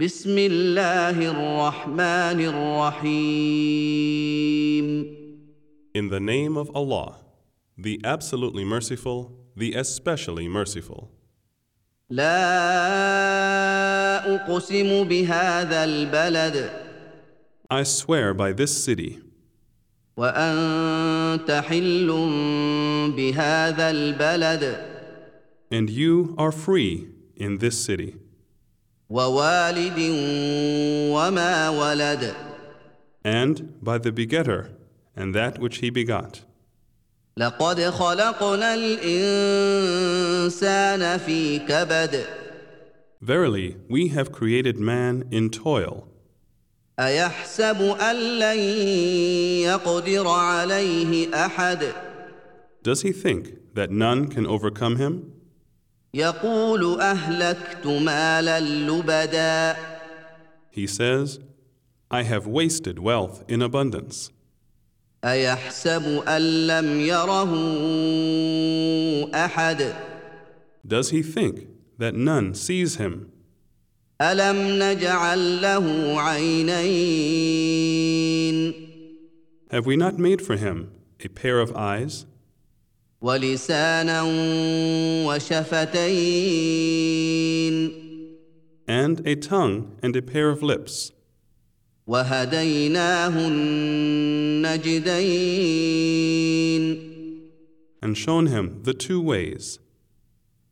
بسم الله الرحمن الرحيم In the name of Allah, the absolutely merciful, the especially merciful. لا أقسم بهذا البلد I swear by this city, وأنت حل بهذا البلد and you are free in this city, ووالد وما ولد and by the begetter and that which he begot. لقد خلقنا الإنسان في كبد Verily, we have created man in toil. أيحسب أن لن يقدر عليه أحد Does he think that none can overcome him? يقول أهلكت مالا لبدا He says, I have wasted wealth in abundance. أيحسب أن لم يره أحد Does he think that none sees him? ألم نجعل له عينين Have we not made for him a pair of eyes, ولسانا وشفتين and a tongue, and a pair of lips? وهديناه النجدين And shown him the two ways,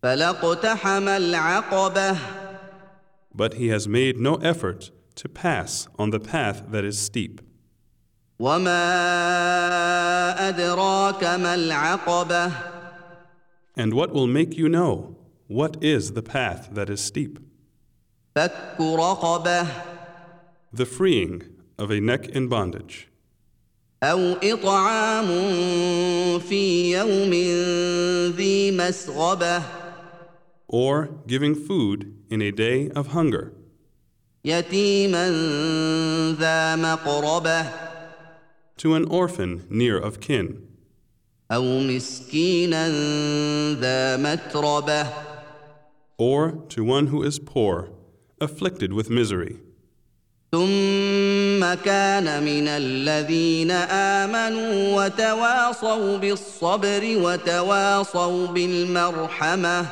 فلاقتحم العقبة but he has made no effort to pass on the path that is steep. وما أدراك ما العقبة And what will make you know what is the path that is steep? فك رقبة The freeing of a neck in bondage, أو إطعام في يوم ذي مسغبة or giving food in a day of hunger, يتيما ذا مقربة to an orphan near of kin, أو مسكينا ذا متربة or to one who is poor, afflicted with misery. ثم كان من الذين آمنوا وتواصوا بالصبر وتواصوا بالمرحمة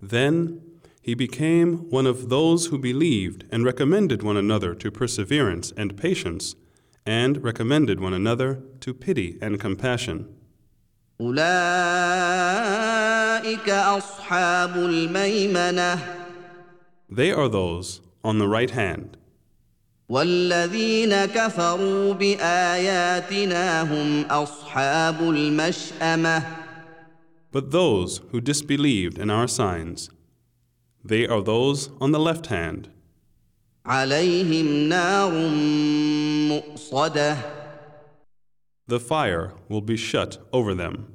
Then he became one of those who believed and recommended one another to perseverance and patience, and recommended one another to pity and compassion. أولئك أصحاب الميمنة They are those on the right hand, والذين كفروا بآياتنا هم أصحاب المشأمة but those who disbelieved in our signs, they are those on the left hand. عليهم نار مؤصده The fire will be shut over them.